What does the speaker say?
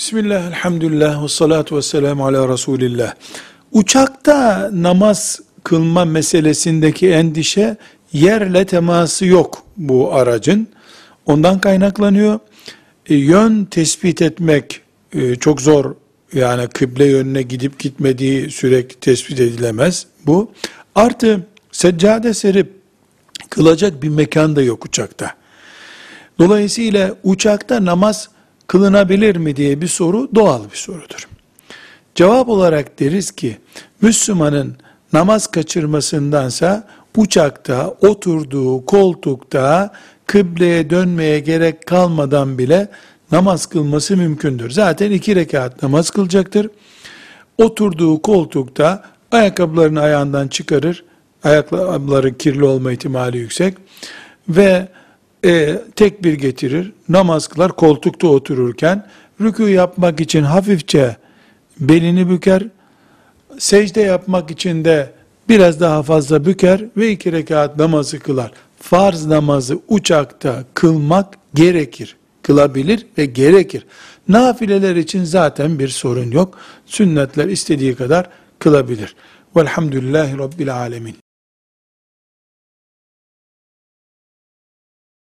Bismillah, elhamdülillah, ve salatu ve selamu ala Resulillah. Uçakta namaz kılma meselesindeki endişe yerle teması yok bu aracın. Ondan kaynaklanıyor. E, yön tespit etmek e, çok zor. Yani kıble yönüne gidip gitmediği sürekli tespit edilemez bu. Artı seccade serip kılacak bir mekan da yok uçakta. Dolayısıyla uçakta namaz kılınabilir mi diye bir soru doğal bir sorudur. Cevap olarak deriz ki Müslümanın namaz kaçırmasındansa uçakta oturduğu koltukta kıbleye dönmeye gerek kalmadan bile namaz kılması mümkündür. Zaten iki rekat namaz kılacaktır. Oturduğu koltukta ayakkabılarını ayağından çıkarır. Ayakkabıları kirli olma ihtimali yüksek. Ve e, tekbir getirir. Namaz kılar koltukta otururken. Rükû yapmak için hafifçe belini büker. Secde yapmak için de biraz daha fazla büker ve iki rekat namazı kılar. Farz namazı uçakta kılmak gerekir. Kılabilir ve gerekir. Nafileler için zaten bir sorun yok. Sünnetler istediği kadar kılabilir. Velhamdülillahi Rabbil Alemin.